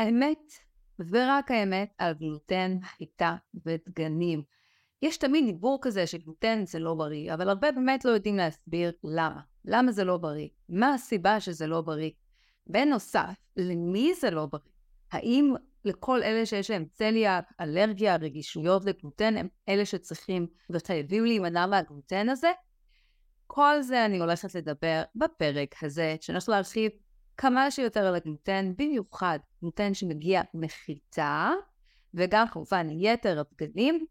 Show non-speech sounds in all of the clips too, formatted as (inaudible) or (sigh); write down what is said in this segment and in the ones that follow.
האמת, ורק האמת, על גלוטן, חיטה ודגנים. יש תמיד דיבור כזה שגלוטן זה לא בריא, אבל הרבה באמת לא יודעים להסביר למה. למה זה לא בריא? מה הסיבה שזה לא בריא? בנוסף, למי זה לא בריא? האם לכל אלה שיש להם צליאק, אלרגיה, רגישויות לגלוטן, הם אלה שצריכים וחייבים להימנע מהגלוטן הזה? כל זה אני הולכת לדבר בפרק הזה, שאני להרחיב כמה שיותר על הגלוטן, במיוחד גלוטן שמגיע מחיטה, וגם כמובן יתר הבגדים,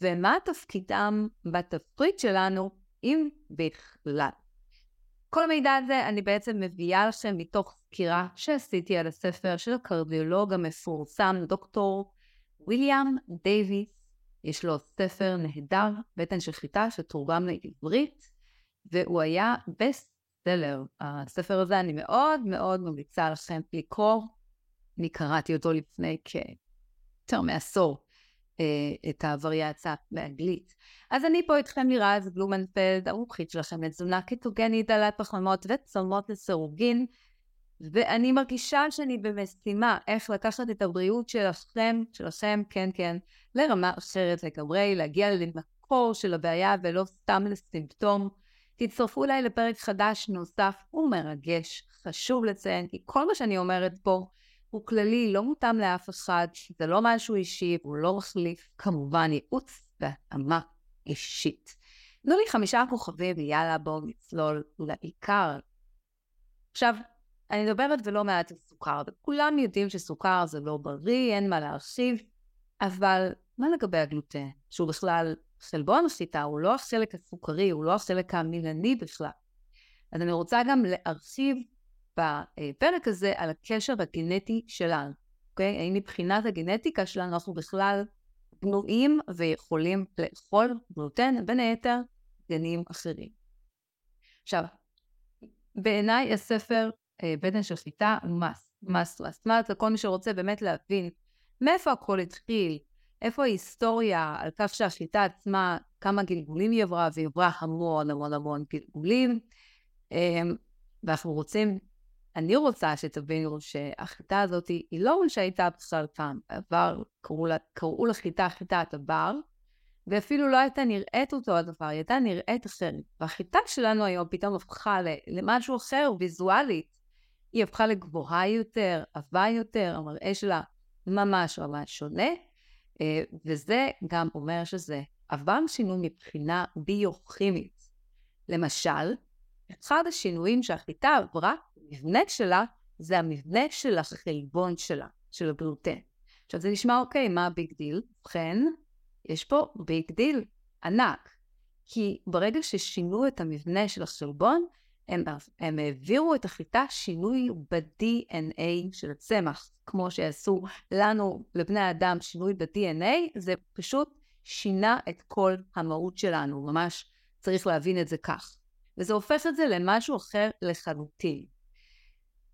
ומה תפקידם בתפריט שלנו, אם בכלל. כל המידע הזה אני בעצם מביאה לכם מתוך סקירה שעשיתי על הספר של הקרדיולוג המפורסם, דוקטור ויליאם דייוויס. יש לו ספר נהדר, בטן של חיטה, שתורגם לעברית, והוא היה בסט סלר. הספר הזה אני מאוד מאוד ממליצה לכם לקרוא. אני קראתי אותו לפני כיותר מעשור. אה, את הווריאציה באנגלית. אז אני פה איתכם לירז בלומנפלד, המומחית שלכם לתזונה קטוגנית, דלת פחמימות וצומות לסירוגין, ואני מרגישה שאני במשימה איך לקחת את הבריאות שלכם, שלכם, כן כן, לרמה אחרת לגמרי, להגיע למקור של הבעיה ולא סתם לסימפטום. תצטרפו אליי לפרק חדש נוסף ומרגש. חשוב לציין כי כל מה שאני אומרת פה הוא כללי, לא מותאם לאף אחד, זה לא משהו אישי, הוא לא מחליף כמובן ייעוץ והתאמה אישית. תנו לי חמישה כוכבים ויאללה בואו נצלול לעיקר. עכשיו, אני מדברת ולא מעט על סוכר, וכולם יודעים שסוכר זה לא בריא, אין מה להרחיב, אבל מה לגבי הגלוטן? שהוא בכלל חלבון השיטה, הוא לא החלק הסוכרי, הוא לא החלק המילני בכלל. אז אני רוצה גם להרחיב בפרק הזה על הקשר הגנטי שלנו, אוקיי? האם מבחינת הגנטיקה שלנו אנחנו בכלל בנויים ויכולים לאכול גלוטן, בין היתר גנים אחרים. עכשיו, בעיניי הספר אה, בטן של חיטה הוא מס, מס, מס, מס, לכל מי שרוצה באמת להבין מאיפה הכל התחיל, איפה ההיסטוריה על כך שהחיטה עצמה, כמה גלגולים היא עברה, והיא עברה המון המון המון גלגולים, אה, ואנחנו רוצים אני רוצה שתבינו שהחיטה הזאת היא לא מה שהייתה בכלל פעם. בעבר קראו, לה, קראו לחיטה חיטת הבר, ואפילו לא הייתה נראית אותו הדבר, היא הייתה נראית אחרת. והחיטה שלנו היום פתאום הפכה למשהו אחר, ויזואלית. היא הפכה לגבוהה יותר, עבה יותר, המראה שלה ממש ממש שונה, וזה גם אומר שזה עבר שינוי מבחינה ביוכימית. למשל, אחד השינויים שהחיטה עברה המבנה שלה זה המבנה של החלבון שלה, של הגלוטן. עכשיו זה נשמע אוקיי, מה ה big deal? ובכן, יש פה big deal ענק. כי ברגע ששינו את המבנה של החלבון, הם, הם העבירו את החיטה שינוי ב-DNA של הצמח. כמו שעשו לנו, לבני אדם, שינוי ב-DNA, זה פשוט שינה את כל המהות שלנו, ממש צריך להבין את זה כך. וזה הופך את זה למשהו אחר לחלוטין.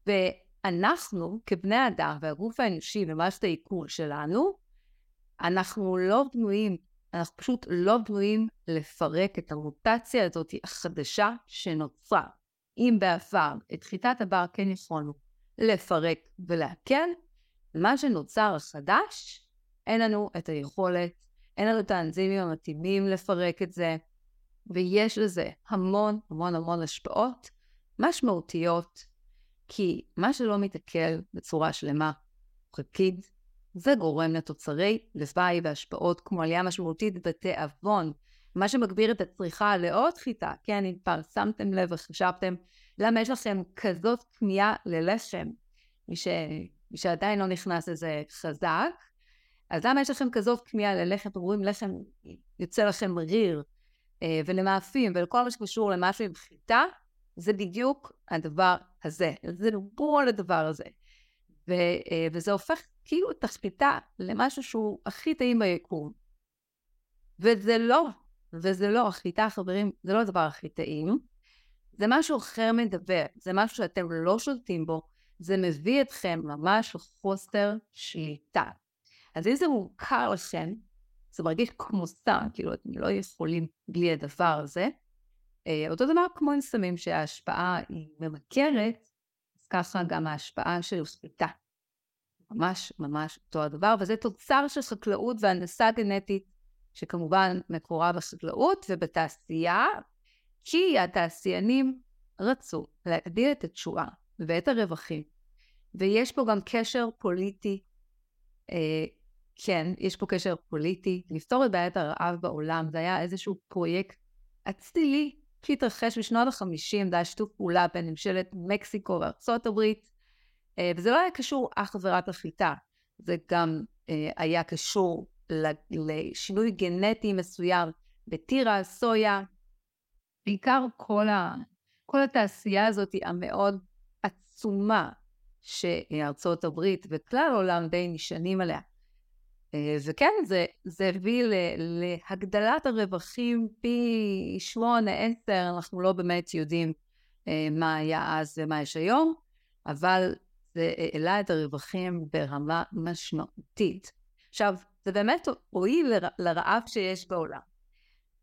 ואנחנו, כבני אדם והגוף האנושי ומערכת העיכול שלנו, אנחנו לא בנויים, אנחנו פשוט לא בנויים לפרק את המוטציה הזאת החדשה שנוצרה. אם בעבר את חיטת הבר כן יכולנו לפרק ולעכל, מה שנוצר החדש, אין לנו את היכולת, אין לנו את האנזימים המתאימים לפרק את זה, ויש לזה המון המון המון השפעות משמעותיות כי מה שלא מתעכל בצורה שלמה, חלקית, זה גורם לתוצרי לוואי והשפעות כמו עלייה משמעותית בתיאבון, מה שמגביר את הצריכה לעוד חיטה, כן, אם פעם שמתם לב וחשבתם למה יש לכם כזאת כמיהה ללחם, מי, ש... מי שעדיין לא נכנס לזה חזק, אז למה יש לכם כזאת כמיהה ללחם? אתם רואים לחם יוצא לכם ריר, אה, ולמאפים ולכל מה שקשור למשהו עם חיטה, זה בדיוק הדבר הזה, זה בול הדבר הזה. ו, אה, וזה הופך כאילו את השליטה למשהו שהוא הכי טעים ביקום. וזה לא, וזה לא, השליטה, חברים, זה לא הדבר הכי טעים, זה משהו אחר מדבר, זה משהו שאתם לא שולטים בו, זה מביא אתכם ממש לחוסר שליטה. אז אם זה מוכר לכם, זה מרגיש כמו סתם, כאילו אתם לא יכולים בלי הדבר הזה, אה, אותו דבר כמו עם סמים שההשפעה היא ממכרת, אז ככה גם ההשפעה של שליטה. ממש ממש אותו הדבר, וזה תוצר של חקלאות והנדסה גנטית, שכמובן מקורה בחקלאות ובתעשייה, כי התעשיינים רצו להגדיל את התשואה ואת הרווחים, ויש פה גם קשר פוליטי, אה, כן, יש פה קשר פוליטי, לפתור את בעיית הרעב בעולם, זה היה איזשהו פרויקט אצילי שהתרחש בשנות ה-50, זה היה שיתוף פעולה בין ממשלת מקסיקו וארצות הברית, אה, וזה לא היה קשור אך ורק לחיטה, זה גם אה, היה קשור לשינוי גנטי מסוים בטירה, סויה, בעיקר כל, ה, כל התעשייה הזאת המאוד עצומה שארצות הברית וכלל העולם די נשענים עליה. אה, וכן, זה, זה הביא להגדלת הרווחים פי שמונה, עשר, אנחנו לא באמת יודעים מה היה אז ומה יש היום, אבל זה העלה את הרווחים ברמה משמעותית. עכשיו, זה באמת הועיל לרעב שיש בעולם.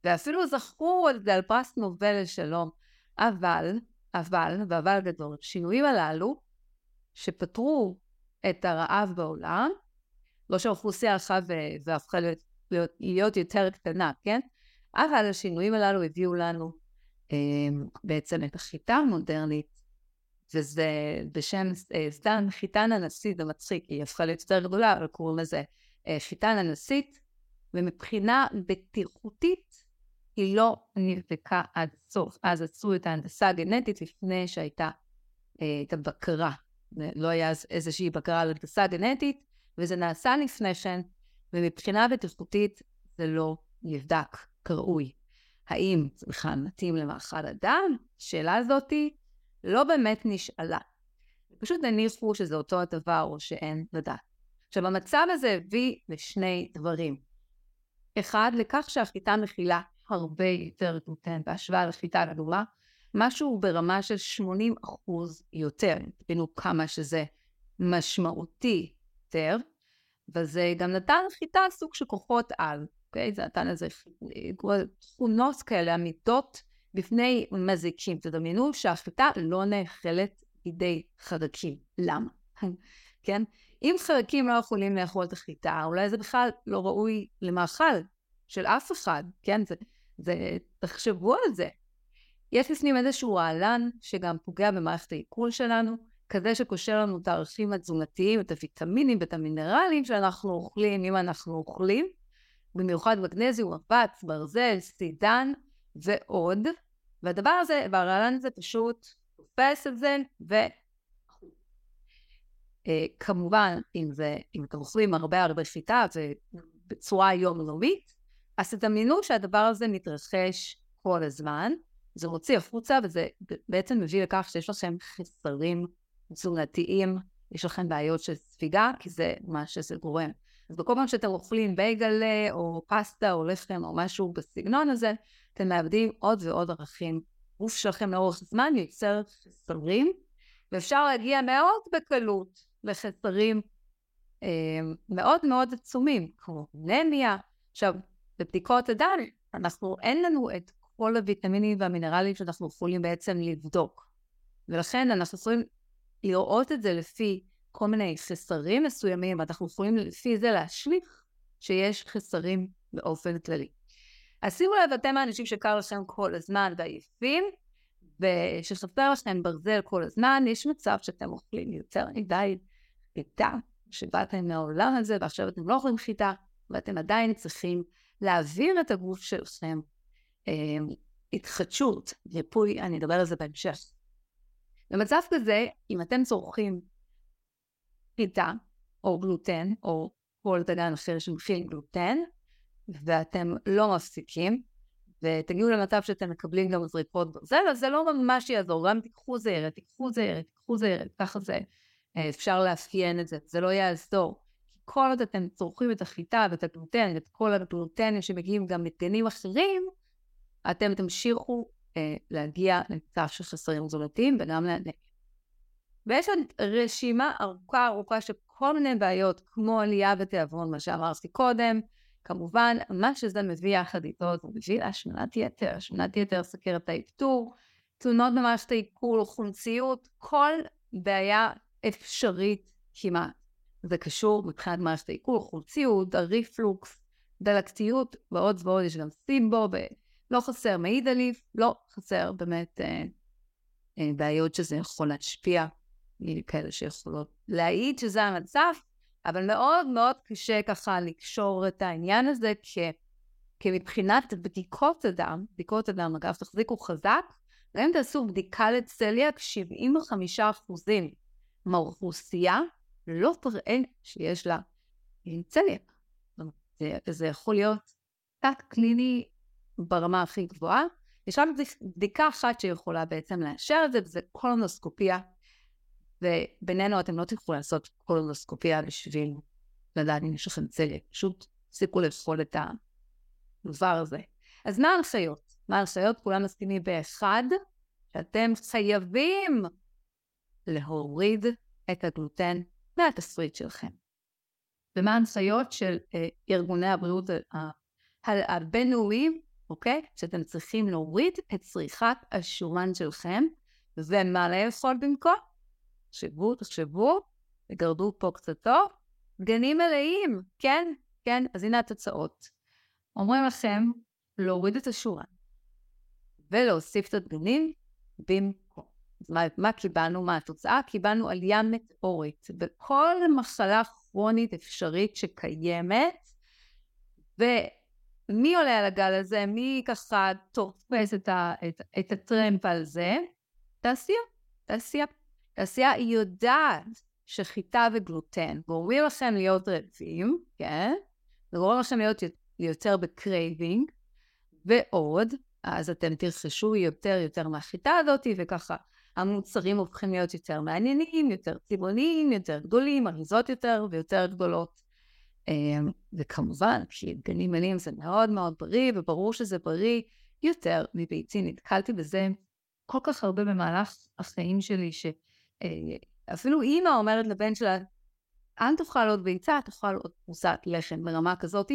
ואפילו זכו על זה על פרס נובל לשלום. אבל, אבל, ואבל גדול, השינויים הללו, שפתרו את הרעב בעולם, לא שהאוכלוסייה הלכה והפכה להיות, להיות, להיות יותר קטנה, כן? אבל השינויים הללו הביאו לנו אה, בעצם את החיטה המודרנית, וזה בשם אה, סתם חיטן הנשיא, זה מצחיק, היא הפכה להיות יותר גדולה, אבל קוראים לזה אה, חיטן הנשית, ומבחינה בטיחותית היא לא נבדקה עד סוף. אז עשו את ההנדסה הגנטית לפני שהייתה אה, את הבקרה. לא היה איזושהי בקרה על הנדסה גנטית, וזה נעשה לפני כן, ומבחינה בטיחותית זה לא נבדק כראוי. האם זה בכלל מתאים למאכל אדם? השאלה הזאתי לא באמת נשאלה. פשוט הניחו שזה אותו הדבר או שאין לדעת. עכשיו המצב הזה הביא לשני דברים. אחד, לכך שהחיטה מכילה הרבה יותר גלוטן בהשוואה לחיטה גדולה, משהו ברמה של 80 אחוז יותר, תבינו כמה שזה משמעותי יותר, וזה גם נתן לחיטה סוג של כוחות על, אוקיי? זה נתן איזה תכונות כאלה, עמידות בפני מזיקים. תדמיינו שהחיטה לא נאכלת בידי חרקים. למה? (laughs) כן? אם חרקים לא יכולים לאכול את החיטה, אולי זה בכלל לא ראוי למאכל של אף אחד, כן? זה, זה, תחשבו על זה. יש לפנים איזשהו רעלן שגם פוגע במערכת העיכול שלנו, כזה שקושר לנו את הערכים התזונתיים, את הוויטמינים ואת המינרלים שאנחנו אוכלים, אם אנחנו אוכלים, במיוחד מגנזיום, אבץ, ברזל, סידן ועוד. והדבר הזה, והרעלן הזה פשוט תופס את זה, וכמובן, uh, אם זה, אם אתם אוכלים הרבה הרבה חיטה ובצורה יומיומית, אז תדמיינו שהדבר הזה מתרחש כל הזמן, זה מוציא החוצה וזה בעצם מביא לכך שיש לכם חסרים תזונתיים, יש לכם בעיות של ספיגה, כי זה מה שזה גורם. אז בכל פעם שאתם אוכלים בייגלה או פסטה או לחם או משהו בסגנון הזה, אתם מאבדים עוד ועוד ערכים. גוף שלכם לאורך זמן יוצר חסרים, ואפשר להגיע מאוד בקלות לחסרים אה, מאוד מאוד עצומים, כמו אנמיה. עכשיו, בבדיקות הדם, אנחנו, אין לנו את כל הוויטמינים והמינרלים שאנחנו יכולים בעצם לבדוק. ולכן אנחנו יכולים לראות את זה לפי כל מיני חסרים מסוימים, ואנחנו יכולים לפי זה להשליך שיש חסרים באופן כללי. אז שימו לב, אתם האנשים שקר לכם כל הזמן ועייפים, ושחסר לכם ברזל כל הזמן, יש מצב שאתם אוכלים יותר מדי חיטה, שבאתם מהעולם הזה ועכשיו אתם לא אוכלים חיטה, ואתם עדיין צריכים להעביר את הגוף שלכם אה, התחדשות, ריפוי, אני אדבר על זה בהמשך. במצב כזה, אם אתם צורכים חיטה או גלוטן, או כל דגן אחר שמכיל גלוטן, ואתם לא מפסיקים, ותגיעו למצב שאתם מקבלים גם זריקות ברזל, אז זה לא ממש יעזור, גם תיקחו זהרת, תיקחו זהרת, תיקחו זהרת, ככה זה, אפשר לאפיין את זה, זה לא יעזור. כל עוד אתם צורכים את החיטה ואת הגלוטן, ואת כל הגלוטנים שמגיעים גם מדגנים אחרים, אתם תמשיכו אה, להגיע למצב של חסרים תזונתיים וגם לאנמיה. ויש עוד רשימה ארוכה ארוכה של כל מיני בעיות, כמו עלייה בתיאבון, מה שאמרתי קודם, כמובן, מה שזה מביא יחד איתו, זה מביא להשמנת יתר, השמנת יתר, סכרת האפטור, תלונות במערכת העיכול, חומציות, כל בעיה אפשרית כמעט. זה קשור מבחינת מערכת העיכול, חולציות, הריפלוקס, דלקתיות ועוד ועוד, יש גם סימבו, ולא חסר מעיד עליף, לא חסר באמת אה, אה, בעיות שזה יכול להשפיע, כאלה שיכולות להעיד שזה המצב, אבל מאוד מאוד קשה ככה לקשור את העניין הזה, כ... כי מבחינת בדיקות הדם, בדיקות הדם, אגב, תחזיקו חזק, גם אם תעשו בדיקה לצליאק, 75 אחוזים מהאוכלוסייה לא תראה שיש לה צליאק. זה, זה יכול להיות תת קליני ברמה הכי גבוהה. יש רק בדיקה אחת שיכולה בעצם לאשר את זה, וזה קולונוסקופיה. ובינינו אתם לא תוכלו לעשות קולונוסקופיה בשביל לדעת אם יש לכם צליאק. פשוט תפסיקו לאכול את הדבר הזה. אז מה ההנחיות? מה ההנחיות? כולם מסכימים באחד, שאתם חייבים להוריד את הגלוטן מהתסריט שלכם. ומה ההנחיות של אה, ארגוני הבריאות הבינלאומיים, אוקיי? שאתם צריכים להוריד את צריכת השומן שלכם, ומה לאכול במקום? תחשבו, תחשבו, תגרדו פה קצת טוב, גנים מלאים, כן? כן, אז הנה התוצאות. אומרים לכם להוריד את השומן ולהוסיף את הדגנים במקום. מה, מה קיבלנו? מה התוצאה? קיבלנו עלייה מטאורית בכל מחלה כרונית אפשרית שקיימת, ומי עולה על הגל הזה? מי ככה תופס את, את, את הטרמפ על זה? תעשייה, תעשייה. תעשייה היא יודעת שחיטה וגלוטן גורמים לכם להיות רעבים, כן? זה גורם לכם להיות יותר ב craving, ועוד, אז אתם תרכשו יותר יותר מהחיטה הזאת, וככה המוצרים הופכים להיות יותר מעניינים, יותר צבעוניים, יותר גדולים, אריזות יותר ויותר גדולות. אמ, וכמובן, כי דגנים מלאים זה מאוד מאוד בריא, וברור שזה בריא יותר מביצים. נתקלתי בזה כל כך הרבה במהלך החיים שלי, שאפילו אה, אימא אומרת לבן שלה, אל תאכל עוד ביצה, תאכל עוד פרוסת לחם ברמה כזאת,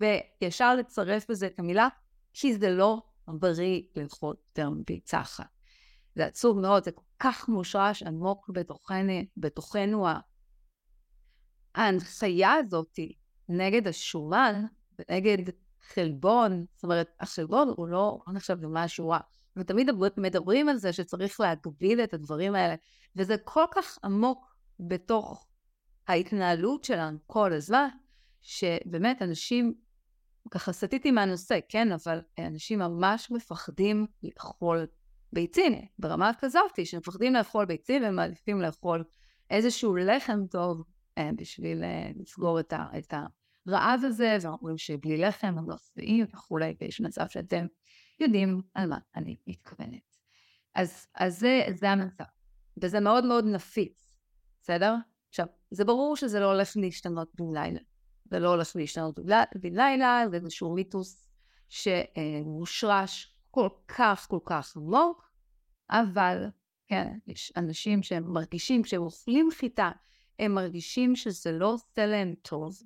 וישר לצרף בזה את המילה, כי זה לא בריא לאכול יותר מביצה אחת. זה עצוב מאוד, זה כל כך מושרש עמוק בתוכנו, בתוכנו ההנחיה הזאת נגד השומן ונגד חלבון, זאת אומרת, החלבון הוא לא, לא נחשב למשהו רע. ותמיד מדברים על זה שצריך להגביל את הדברים האלה, וזה כל כך עמוק בתוך ההתנהלות שלנו כל הזמן, שבאמת אנשים, ככה סטיתי מהנושא, כן, אבל אנשים ממש מפחדים לאכול ביצים, ברמה כזאת, שמפחדים לאכול ביצים ומעדיפים לאכול איזשהו לחם טוב אה, בשביל אה, לסגור את, ה, את הרעב הזה, ואומרים שבלי לחם הם לא שבעים וכולי, ויש מצב שאתם יודעים על מה אני מתכוונת. אז, אז זה, זה המצב, וזה מאוד מאוד נפיץ, בסדר? עכשיו, זה ברור שזה לא הולך להשתנות בן לילה. זה לא הולך להשתנות בן לילה, זה איזשהו מיתוס שמושרש כל כך כל כך עמוק, אבל כן, יש אנשים שהם מרגישים, כשהם אוכלים חיטה, הם מרגישים שזה לא עושה להם טוב,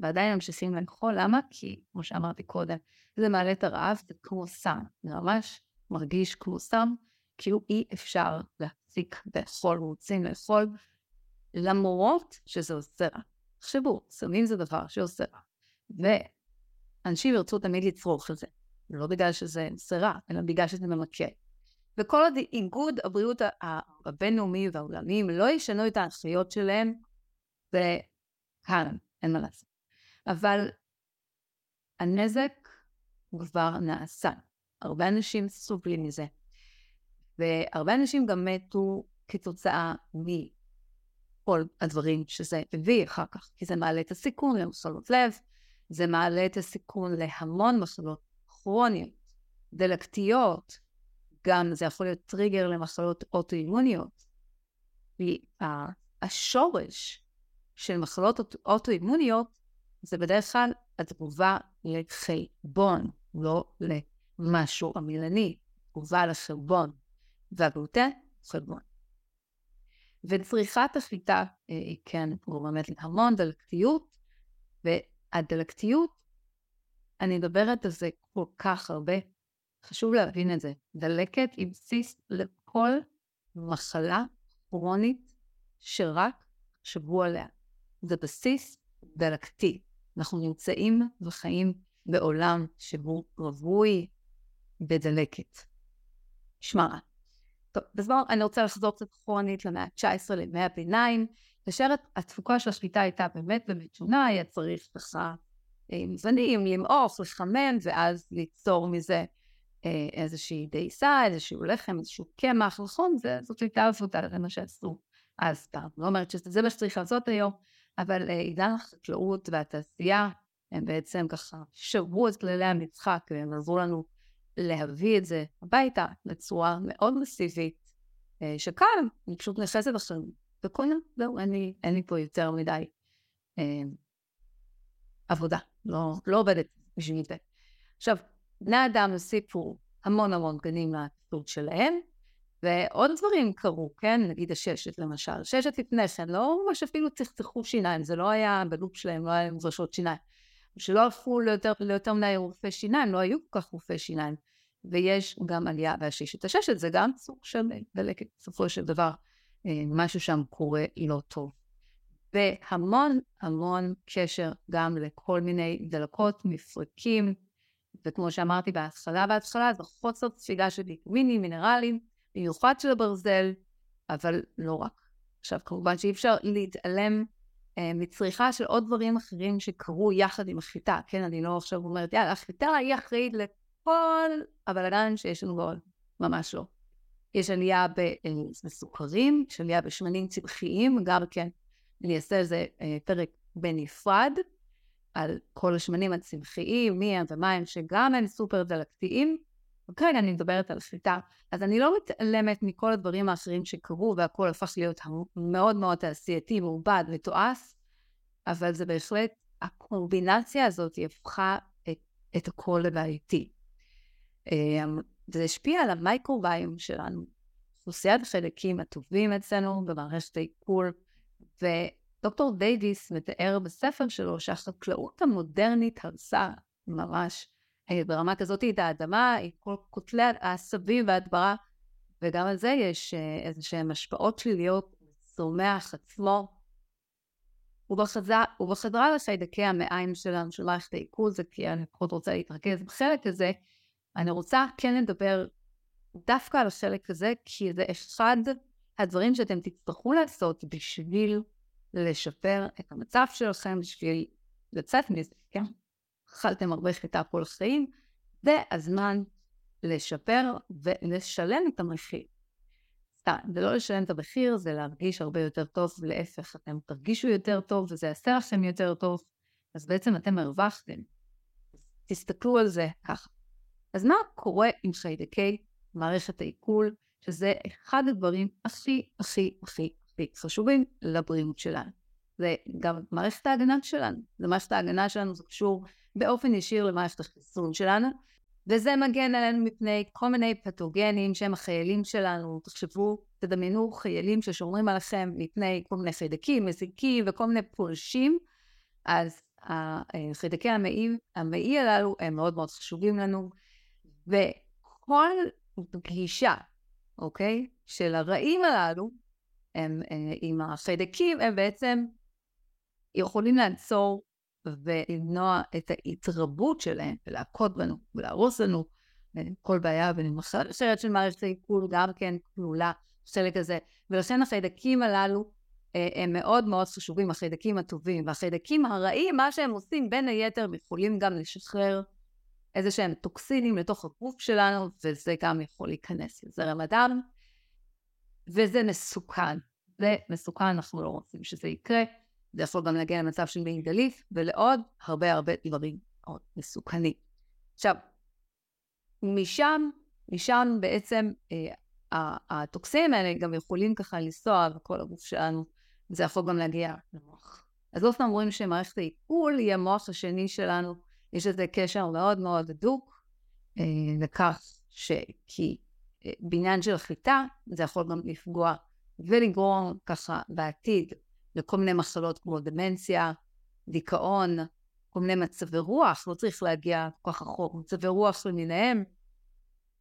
ועדיין ממשיכים לאכול, למה? כי, כמו שאמרתי קודם, זה מעלה את הרעב, זה כמו סם, זה ממש מרגיש כמו סם, כאילו אי אפשר להפסיק לאכול, רוצים לאכול, למרות שזה עושה רע. תחשבו, סמים זה דבר שעושה רע, ואנשים ירצו תמיד לצרוך את זה. לא בגלל שזה סירה, אלא בגלל שזה ממקד. וכל עוד איגוד הבריאות הבינלאומי והעולמי לא ישנו את ההנחיות שלהם, וכאן, אין מה לעשות. אבל הנזק כבר נעשה. הרבה אנשים סובלים מזה. והרבה אנשים גם מתו כתוצאה מכל הדברים שזה הביא אחר כך, כי זה מעלה את הסיכון למחלות לב, זה מעלה את הסיכון להמון מחלות כרוניות, דלקתיות, גם זה יכול להיות טריגר למחלות אוטואימוניות. השורש של מחלות אוטואימוניות זה בדרך כלל התגובה לחלבון, לא למשהו עמילני, תגובה לחלבון, והגלוטן חלבון. וצריכת החיטה אה, היא כן גורמת להמון דלקתיות, והדלקתיות אני מדברת על זה כל כך הרבה, חשוב להבין את זה. דלקת היא בסיס לכל מחלה כרונית שרק חשבו עליה. זה בסיס דלקתי. אנחנו נמצאים וחיים בעולם שהוא רווי בדלקת. שמע רע. טוב, בזמן אני רוצה לחזור קצת אחורנית למאה ה-19, לימי הביניים, כאשר התפוקה של השליטה הייתה באמת באמת שונה, היה צריך ככה מזנים, למעוך, לחמם, ואז ליצור מזה אה, איזושהי דייסה, איזשהו לחם, איזשהו קמח, נכון? זאת הייתה עבודה, זה מה שעשו אז פעם. לא אומרת שזה מה שצריך לעשות היום, אבל אה, עידן החקלאות והתעשייה, הם בעצם ככה שברו את כללי המשחק, והם עזרו לנו להביא את זה הביתה בצורה מאוד מסיבית, אה, שכאן אני פשוט נכנסת עכשיו, יום, זהו, אין לי, פה יותר מדי אה, עבודה, לא, לא עובדת בשביל זה. עכשיו, בני אדם הוסיפו המון המון גנים לתפקוד שלהם, ועוד דברים קרו, כן? נגיד הששת למשל. הששת לפני כן, לא ממש אפילו צחצחו שיניים, זה לא היה בלופ שלהם, לא היה להם שיניים. שלא הלכו ליותר, ליותר מדי רופאי שיניים, לא היו כל כך רופאי שיניים. ויש גם עלייה בהששת. הששת זה גם סוג של דלקת, בסופו של דבר, אה, משהו שם קורה לא טוב. והמון המון קשר גם לכל מיני דלקות, מפרקים, וכמו שאמרתי בהתחלה בהתחלה, זה חוסר תפילה של ויטמינים, מינרלים, במיוחד של הברזל, אבל לא רק. עכשיו, כמובן שאי אפשר להתעלם אה, מצריכה של עוד דברים אחרים שקרו יחד עם החיטה, כן? אני לא עכשיו אומרת, יאללה, החיטה היא אחראית לכל הבלאגן שיש לנו בעוד, ממש לא. יש עלייה אה, בסוכרים, יש עלייה בשמנים צמחיים, גם כן, אני אעשה איזה אה, פרק בנפרד, על כל השמנים הצמחיים, מי הם ומה הם, שגם הם סופר דלקתיים. וכרגע אני מדברת על חיטה. אז אני לא מתעלמת מכל הדברים האחרים שקרו, והכל הפך להיות מאוד מאוד תעשייתי, מעובד, מתועש, אבל זה בהחלט, הקומבינציה הזאת הפכה את, את הכל לבעייתי. אמ, וזה השפיע על המייקרוביום שלנו, אוכלוסיית החלקים הטובים אצלנו במערכת העיכול, ו... דוקטור דייוויס מתאר בספר שלו שהחקלאות המודרנית הרסה ממש ברמה כזאת את האדמה עם כל כותלי העשבים וההדברה, וגם על זה יש אה, איזה שהן השפעות שליליות צומח עצמו. ובחזרה לחיידקי המעיים שלנו, של מערכת זה כי אני פחות רוצה להתרכז בחלק הזה, אני רוצה כן לדבר דווקא על החלק הזה, כי זה אחד הדברים שאתם תצטרכו לעשות בשביל לשפר את המצב שלכם בשביל לצאת מזה, כן? אכלתם הרבה חיטה כל החיים, זה הזמן לשפר ולשלם את המחיר. סתם, זה לא לשלם את המחיר, זה להרגיש הרבה יותר טוב, ולהפך, אתם תרגישו יותר טוב וזה יעשה לכם יותר טוב, אז בעצם אתם הרווחתם. תסתכלו על זה ככה. אז מה קורה עם חיידקי מערכת העיכול, שזה אחד הדברים הכי הכי הכי חשובים לבריאות שלנו. זה גם מערכת ההגנה שלנו. זה מערכת ההגנה שלנו, זה קשור באופן ישיר למערכת החיסון שלנו, וזה מגן עלינו מפני כל מיני פתוגנים שהם החיילים שלנו. תחשבו, תדמיינו חיילים ששומרים עליכם מפני כל מיני חיידקים, מזיקים וכל מיני פולשים, אז החיידקי המעי, המעי הללו הם מאוד מאוד חשובים לנו, וכל פגישה, אוקיי, של הרעים הללו הם, אה, עם החיידקים, הם בעצם יכולים לעצור ולמנוע את ההתרבות שלהם ולהכות בנו ולהרוס לנו כל בעיה ולמחרת אחרת של מערכת העיכול גם כן כלולה חלק הזה. ולכן החיידקים הללו אה, הם מאוד מאוד חשובים, החיידקים הטובים. והחיידקים הרעים, מה שהם עושים בין היתר הם יכולים גם לשחרר איזה שהם טוקסינים לתוך הגוף שלנו וזה גם יכול להיכנס לזרם הדם וזה מסוכן. זה מסוכן, אנחנו לא רוצים שזה יקרה. זה יכול גם להגיע למצב של מעי גלית, ולעוד הרבה הרבה דברים מאוד מסוכנים. עכשיו, משם, משם בעצם אה, הטוקסינים האלה גם יכולים ככה לנסוע בכל הגוף שלנו, זה יכול גם להגיע למוח. אז לא סתם אומרים שמערכת העיכול היא המוח השני שלנו, יש לזה קשר מאוד מאוד הדוק אה, לכך שכי אה, בעניין של חיטה, זה יכול גם לפגוע ולגרום ככה בעתיד לכל מיני מחלות כמו דמנציה, דיכאון, כל מיני מצבי רוח, לא צריך להגיע כל כך רחוק, מצבי רוח למיניהם,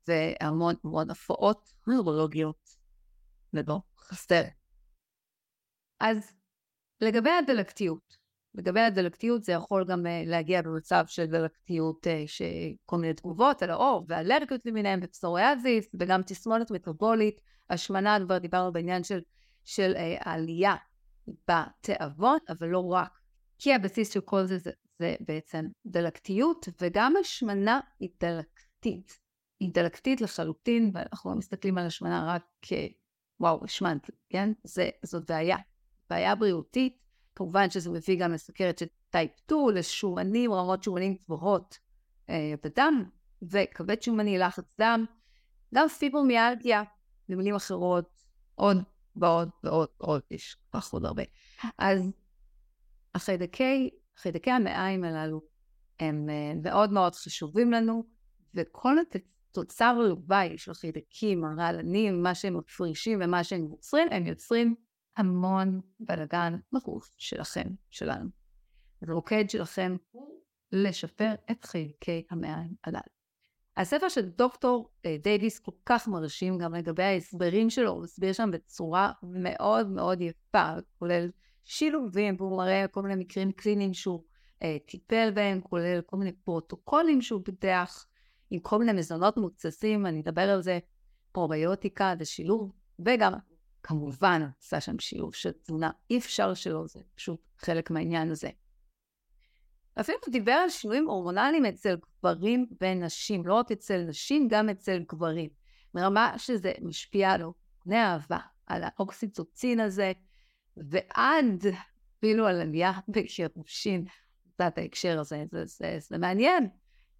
והמון המון הפרעות נוירולוגיות, ולא חסר. אז לגבי הדלקתיות, לגבי הדלקתיות זה יכול גם uh, להגיע במצב של דלקתיות, uh, שכל מיני תגובות על האור ואלרגיות למיניהם ופסוריאזיס וגם תסמונת מטבולית, השמנה, כבר דיברנו בעניין של, של uh, העלייה בתיאבון, אבל לא רק, כי הבסיס של כל זה זה, זה בעצם דלקתיות וגם השמנה היא דלקתית, היא דלקתית לחלוטין ואנחנו לא מסתכלים על השמנה רק כ... וואו, השמנת, כן? זה, זאת בעיה, בעיה בריאותית כמובן שזה מביא גם לסוכרת של טייפ 2, לשומנים, רמות שומנים גבוהות אה, בדם, וכבד שומני, לחץ דם, גם פיברומיאלגיה, במילים אחרות, עוד ועוד ועוד ועוד, יש כך עוד הרבה. אז החיידקי, חיידקי המעיים הללו הם אה, מאוד מאוד חשובים לנו, וכל התוצר לוואי של חיידקים, הרעלנים, מה שהם מפרישים ומה שהם יוצרים, הם יוצרים המון בלאגן בגוף שלכם, שלנו. אז המוקד שלכם הוא לשפר את חלקי המעיים הללו. הספר של דוקטור אה, דייוויס כל כך מרשים גם לגבי ההסברים שלו, הוא מסביר שם בצורה מאוד מאוד יפה, כולל שילובים, והוא מראה כל מיני מקרים קליניים שהוא אה, טיפל בהם, כולל כל מיני פרוטוקולים שהוא פיתח, עם כל מיני מזונות מוצסים, אני אדבר על זה, פרוביוטיקה ושילוב, וגם כמובן עשה שם שילוב של תזונה, אי אפשר שלא, זה פשוט חלק מהעניין הזה. אפילו דיבר על שינויים הורמונליים אצל גברים ונשים, לא רק אצל נשים, גם אצל גברים. מרמה שזה משפיע על הורמוני אהבה, על האוקסיטוצין הזה, ועד אפילו על עלייה בגירושין, קצת ההקשר הזה, זה, זה, זה מעניין,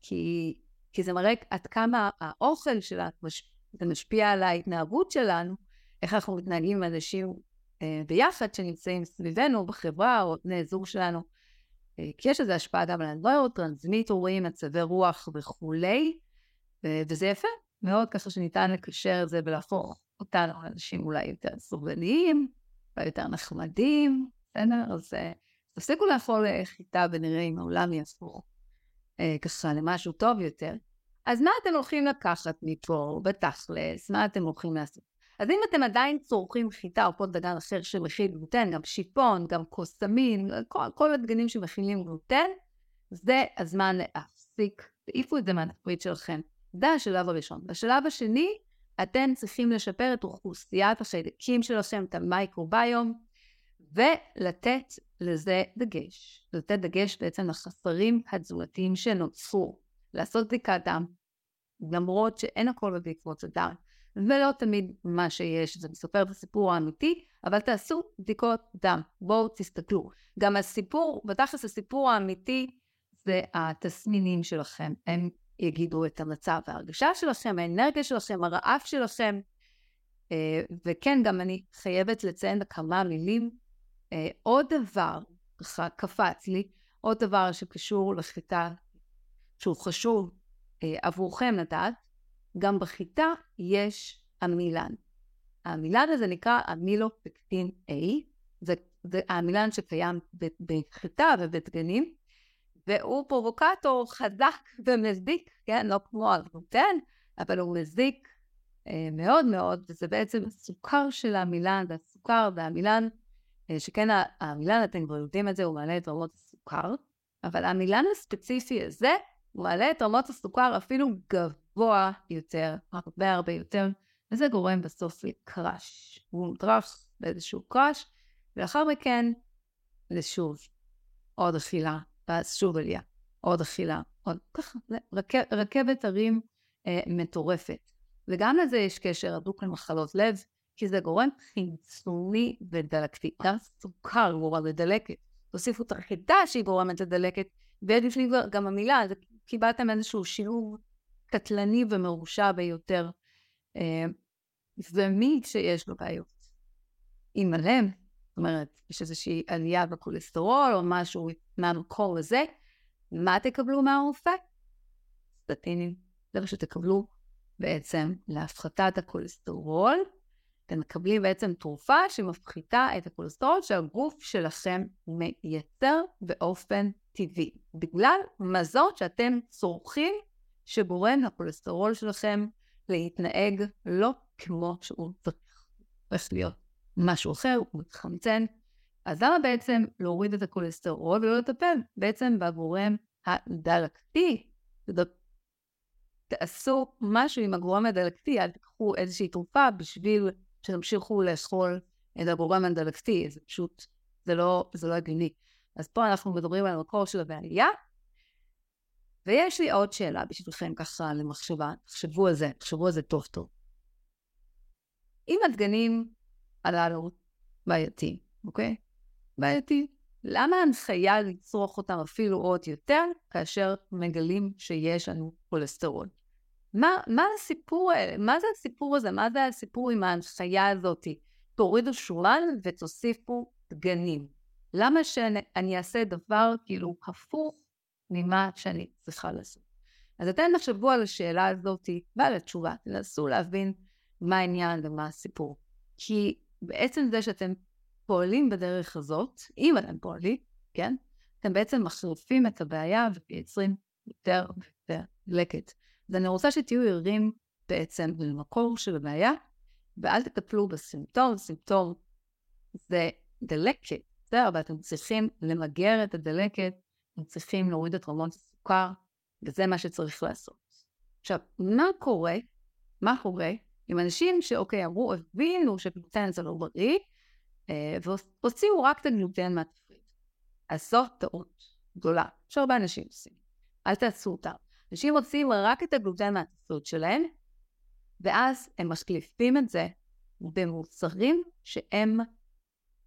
כי, כי זה מראה עד כמה האוכל שלנו, זה משפיע על ההתנהגות שלנו, איך אנחנו מתנהגים עם אנשים אה, ביחד שנמצאים סביבנו, בחברה, או בני זוג שלנו. אה, כי יש לזה השפעה גם על הנוירוטרנסמיטורים, מצבי רוח וכולי, וזה יפה מאוד ככה שניתן לקשר את זה ולהפוך אותנו לאנשים אולי יותר סובלניים, אולי יותר נחמדים, בסדר? אז אה, תפסיקו לאכול חיטה ונראה אם העולם יהפוך אה, ככה למשהו טוב יותר. אז מה אתם הולכים לקחת מפה בתכלס? מה אתם הולכים לעשות? אז אם אתם עדיין צורכים חיטה או כל דגן אחר שמכיל גלוטן, גם שיפון, גם קוסמין, כל, כל הדגנים שמכילים גלוטן, זה הזמן להפסיק, תעיפו את זה מהתפריט שלכם. זה השלב הראשון. בשלב השני, אתם צריכים לשפר את אוכלוסיית החיידקים שלכם, את המייקרוביום, ולתת לזה דגש. לתת דגש בעצם לחסרים התזונתיים שנוצרו. לעשות בדיקת דם, למרות שאין הכל בבדיקות הדם. ולא תמיד מה שיש, זה מספר את הסיפור האמיתי, אבל תעשו בדיקות דם, בואו תסתכלו. גם הסיפור, בתכלס הסיפור האמיתי זה התסמינים שלכם, הם יגידו את המצב ההרגשה שלכם, האנרגיה שלכם, הרעב שלכם, אה, וכן, גם אני חייבת לציין בכמה מילים. אה, עוד דבר, ככה קפץ לי, עוד דבר שקשור לחיטה, שהוא חשוב אה, עבורכם לדעת, גם בחיטה יש עמילן. העמילן הזה נקרא המילופקטין A, זה, זה העמילן שקיים בחיטה ובדגנים, והוא פרובוקטור חזק ומזיק, כן? לא כמו הגלוטן, אבל הוא מזיק אה, מאוד מאוד, וזה בעצם הסוכר של העמילן, והסוכר והעמילן, אה, שכן העמילן, אתם כבר יודעים את זה, הוא מעלה את רמות הסוכר, אבל העמילן הספציפי הזה, הוא מעלה את רמות הסוכר אפילו גבוה. גבוה יותר, הרבה הרבה יותר, וזה גורם בסוף לקראש. הוא מודרך באיזשהו קראש, ולאחר מכן לשוב עוד אכילה, ואז שוב עלייה, עוד אכילה, עוד ככה, רכב, רכבת הרים אה, מטורפת. וגם לזה יש קשר הדוק למחלות לב, כי זה גורם חיצוני ודלקתי. גם סוכר גורם לדלקת. תוסיפו את החיטה שהיא גורמת לדלקת, ויש גם המילה, קיבלתם איזשהו שילוב קטלני ומרושע ביותר. אה, ומי שיש לו בעיות עם הלב, זאת אומרת, יש איזושהי עלייה בכולסטרול או משהו מהמקור הזה, מה תקבלו מהרופא? סטטינים. זה מה שתקבלו בעצם להפחתת הכולסטרול. אתם מקבלים בעצם תרופה שמפחיתה את הכולסטרול שהגוף שלכם מייצר באופן טבעי, בגלל מזון שאתם צורכים שגורם לכולסטרול שלכם להתנהג לא כמו שהוא צריך. להיות משהו אחר, הוא מתחמצן, אז למה בעצם להוריד את הכולסטרול ולא לטפל בעצם בגורם הדלקתי? תעשו משהו עם הגורם הדלקתי, אל תיקחו איזושהי תרופה בשביל שתמשיכו לאכול את הגורם הדלקתי, זה פשוט, זה לא, זה לא הגיוני. אז פה אנחנו מדברים על המקור של הבעיה, ויש לי עוד שאלה בשבילכם ככה למחשבה, תחשבו על זה, תחשבו על זה טוב טוב. אם הדגנים הללו בעייתיים, אוקיי? בעייתי. למה ההנחיה לצרוך אותם אפילו עוד יותר, כאשר מגלים שיש לנו כולסטרול? מה, מה הסיפור, מה זה הסיפור הזה? מה זה הסיפור עם ההנחיה הזאת? תורידו שומן ותוסיפו דגנים. למה שאני אעשה דבר כאילו הפוך ממה שאני צריכה לעשות? אז אתם תחשבו על השאלה הזאת ועל התשובה, תנסו להבין מה העניין ומה הסיפור. כי בעצם זה שאתם פועלים בדרך הזאת, אם אתם פועלים, כן? אתם בעצם מחריפים את הבעיה ומייצרים יותר ויותר לקט. אז אני רוצה שתהיו ערים בעצם למקור של הבעיה, ואל תטפלו בסימפטום, סימפטום זה דלקת, בסדר? ואתם צריכים למגר את הדלקת, אתם צריכים להוריד את רמות הסוכר, וזה מה שצריך לעשות. עכשיו, מה קורה, מה קורה עם אנשים שאוקיי, אמרו, הבינו שגלוטן זה לא בריא, אה, והוציאו רק את הגלוטן מהתפריט. אז זאת טעות גדולה, שהרבה אנשים עושים. אל תעשו אותה. אנשים מוציאים רק את הגלוטן מהתפריט שלהם, ואז הם משקליפים את זה במוצרים שהם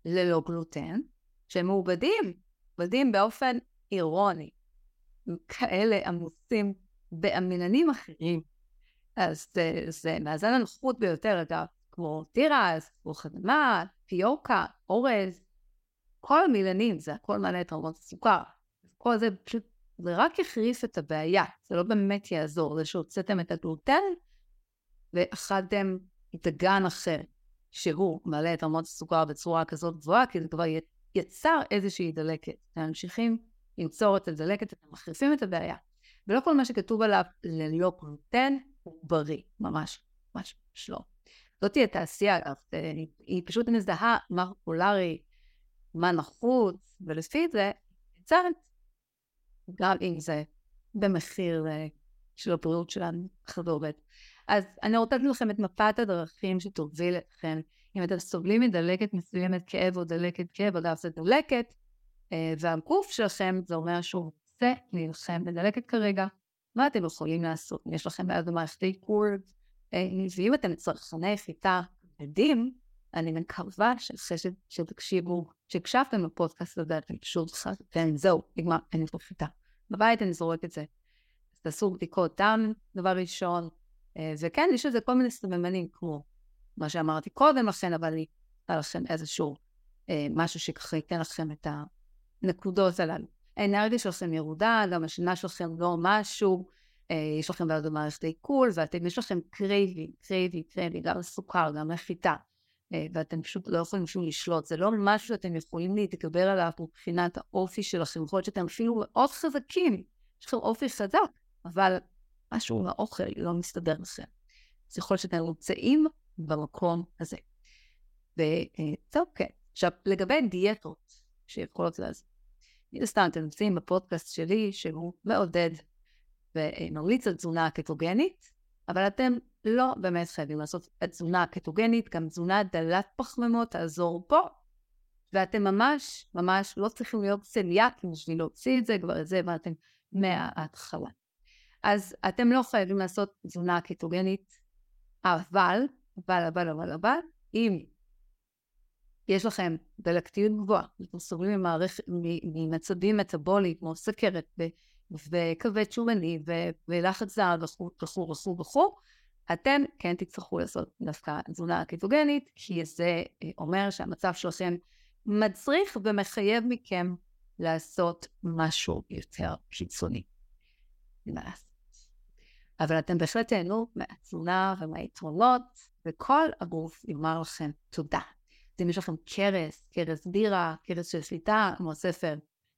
ללא גלוטן, שהם מעובדים, מעובדים באופן אירוני. כאלה עמוסים באמיננים אחרים. אז זה, זה מאזן הנוחות ביותר, אגב, כמו תירס, חדמה, פיוקה, אורז, כל המילנים, זה הכל מעלה את רמות הסוכר. כל זה פשוט, זה רק יחריף את הבעיה, זה לא באמת יעזור. זה שהוצאתם את הגלוטן ואכלתם דגן אחר, שהוא מעלה את רמות הסוכר בצורה כזאת גבוהה, כי זה כבר יצר איזושהי דלקת. אתם ממשיכים ליצור את הדלקת, אתם מחריפים את הבעיה. ולא כל מה שכתוב עליו ללא גלוטן הוא בריא, ממש, ממש לא. זאתי התעשייה, היא פשוט מזהה מה פופולרי, מה נחוץ, ולפי זה יצרת, גם אם זה במחיר אה, של הבריאות שלנו, איך זה עובד. אז אני רוצה לתת לכם את מפת הדרכים שתוביל אתכם. אם אתם סובלים מדלקת מסוימת, כאב או דלקת כאב, אגב זה דלקת, אה, והגוף שלכם זה אומר שהוא רוצה להילחם בדלקת כרגע, מה אתם יכולים לעשות? אם יש לכם בעיה במערכת העיכול, אה, ואם אתם צרכני חיטה כבדים, אני מקווה שאחרי שתקשיבו, שהקשבתם לפודקאסט הזה, אתם פשוט חשבתם, זהו, נגמר, אין לי חיטה. בבית אני זורק את זה. אז תעשו בדיקות דם, דבר ראשון, אה, וכן, יש לזה כל מיני סממנים, כמו מה שאמרתי קודם לכן, אבל אני אתן לכם איזשהו אה, משהו שככה ייתן לכם את הנקודות הללו. האנרגיה שלכם ירודה, גם השינה שלכם לא משהו, אה, יש לכם בעיות במערכת העיכול, ואתם, יש לכם craving, craving, craving, גם לסוכר, גם לחיטה, אה, ואתם פשוט לא יכולים שום לשלוט. זה לא משהו שאתם יכולים להתגבר עליו מבחינת האופי שלכם, יכול להיות שאתם אפילו מאוד חזקים, יש לכם אופי חזק, אבל משהו מהאוכל לא מסתדר לכם. אז יכול להיות שאתם נמצאים במקום הזה. וזהו, כן. עכשיו, לגבי דיאטות שיכולות לעזור. מן הסתם, אתם נמצאים בפודקאסט שלי, שהוא מעודד וממליץ על תזונה קטוגנית, אבל אתם לא באמת חייבים לעשות את תזונה קטוגנית, גם תזונה דלת פחמימות תעזור פה, ואתם ממש ממש לא צריכים להיות צליאקים בשביל להוציא את זה, כבר את זה הבנתם מההתחלה. אז אתם לא חייבים לעשות תזונה קטוגנית, אבל, אבל, אבל, אבל, אבל, אם יש לכם דלקתיות גבוהה, אתם סובלים ממצבים מטאבוליים כמו סכרת וכבד שומני ולחץ וכו' וכו' וכו' וכו', אתם כן תצטרכו לעשות דווקא תזונה קטוגנית, כי זה אה, אומר שהמצב שלכם מצריך ומחייב מכם לעשות משהו יותר קיצוני. אבל אתם בהחלט תהנו מהתזונה ומהיתרונות, וכל הגוף יאמר לכם תודה. אז אם יש לכם קרס, קרס בירה, קרס של שליטה, כמו הספר,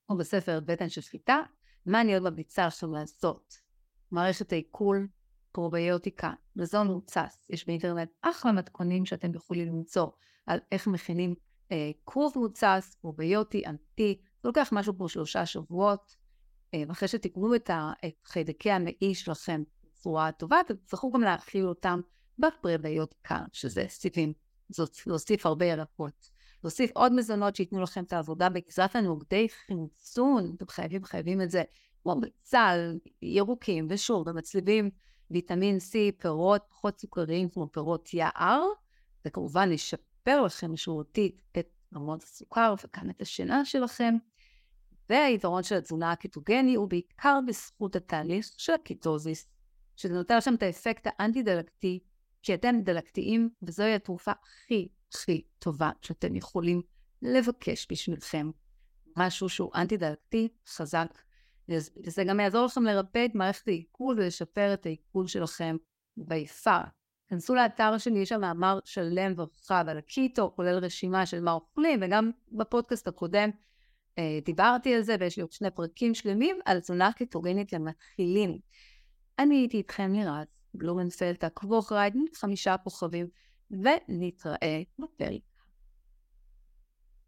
כמו בספר בטן של שליטה, מה אני עוד ממליצה עכשיו לעשות? מערכת העיכול, פרוביוטיקה, מזון מוצס, יש באינטרנט אחלה מתכונים שאתם יכולים למצוא על איך מכינים אה, כרוב מוצס, פרוביוטי, אמיתי, זה לוקח משהו כמו שלושה שבועות, אה, ואחרי שתקנו את, את חיידקי המעי שלכם בצורה טובה, תצטרכו גם להכיל אותם בפרביות כאן, שזה סיבים, זאת להוסיף הרבה ירקות. להוסיף עוד מזונות שייתנו לכם את העבודה בגזרת הנוגדי חמצון, אתם חייבים, חייבים את זה, כמו בצל, ירוקים ושוב, ומצליבים ויטמין C, פירות פחות סוכריים כמו פירות יער, וכמובן לשפר לכם משמעותית את רמות הסוכר וכאן את השינה שלכם. והיתרון של התזונה הקטוגני הוא בעיקר בזכות התהליך של הקיטוזיס, שזה נותן לכם את האפקט האנטי-דלקתי, כי אתם דלקתיים, וזוהי התרופה הכי הכי טובה שאתם יכולים לבקש בשבילכם. משהו שהוא אנטי-דלקתי, חזק, וזה גם יעזור לכם לרפא את מערכת העיכול ולשפר את העיכול שלכם ביפר. כנסו לאתר שלי, יש שם מאמר שלם ורחב על הקיטו, כולל רשימה של מה אוכלים, וגם בפודקאסט הקודם אה, דיברתי על זה, ויש לי עוד שני פרקים שלמים על תזונה קטוגנית למתחילים. אני הייתי איתכם לירז, בלומנפלד, תעקבו אחריי, חמישה כוכבים, ונתראה בפרק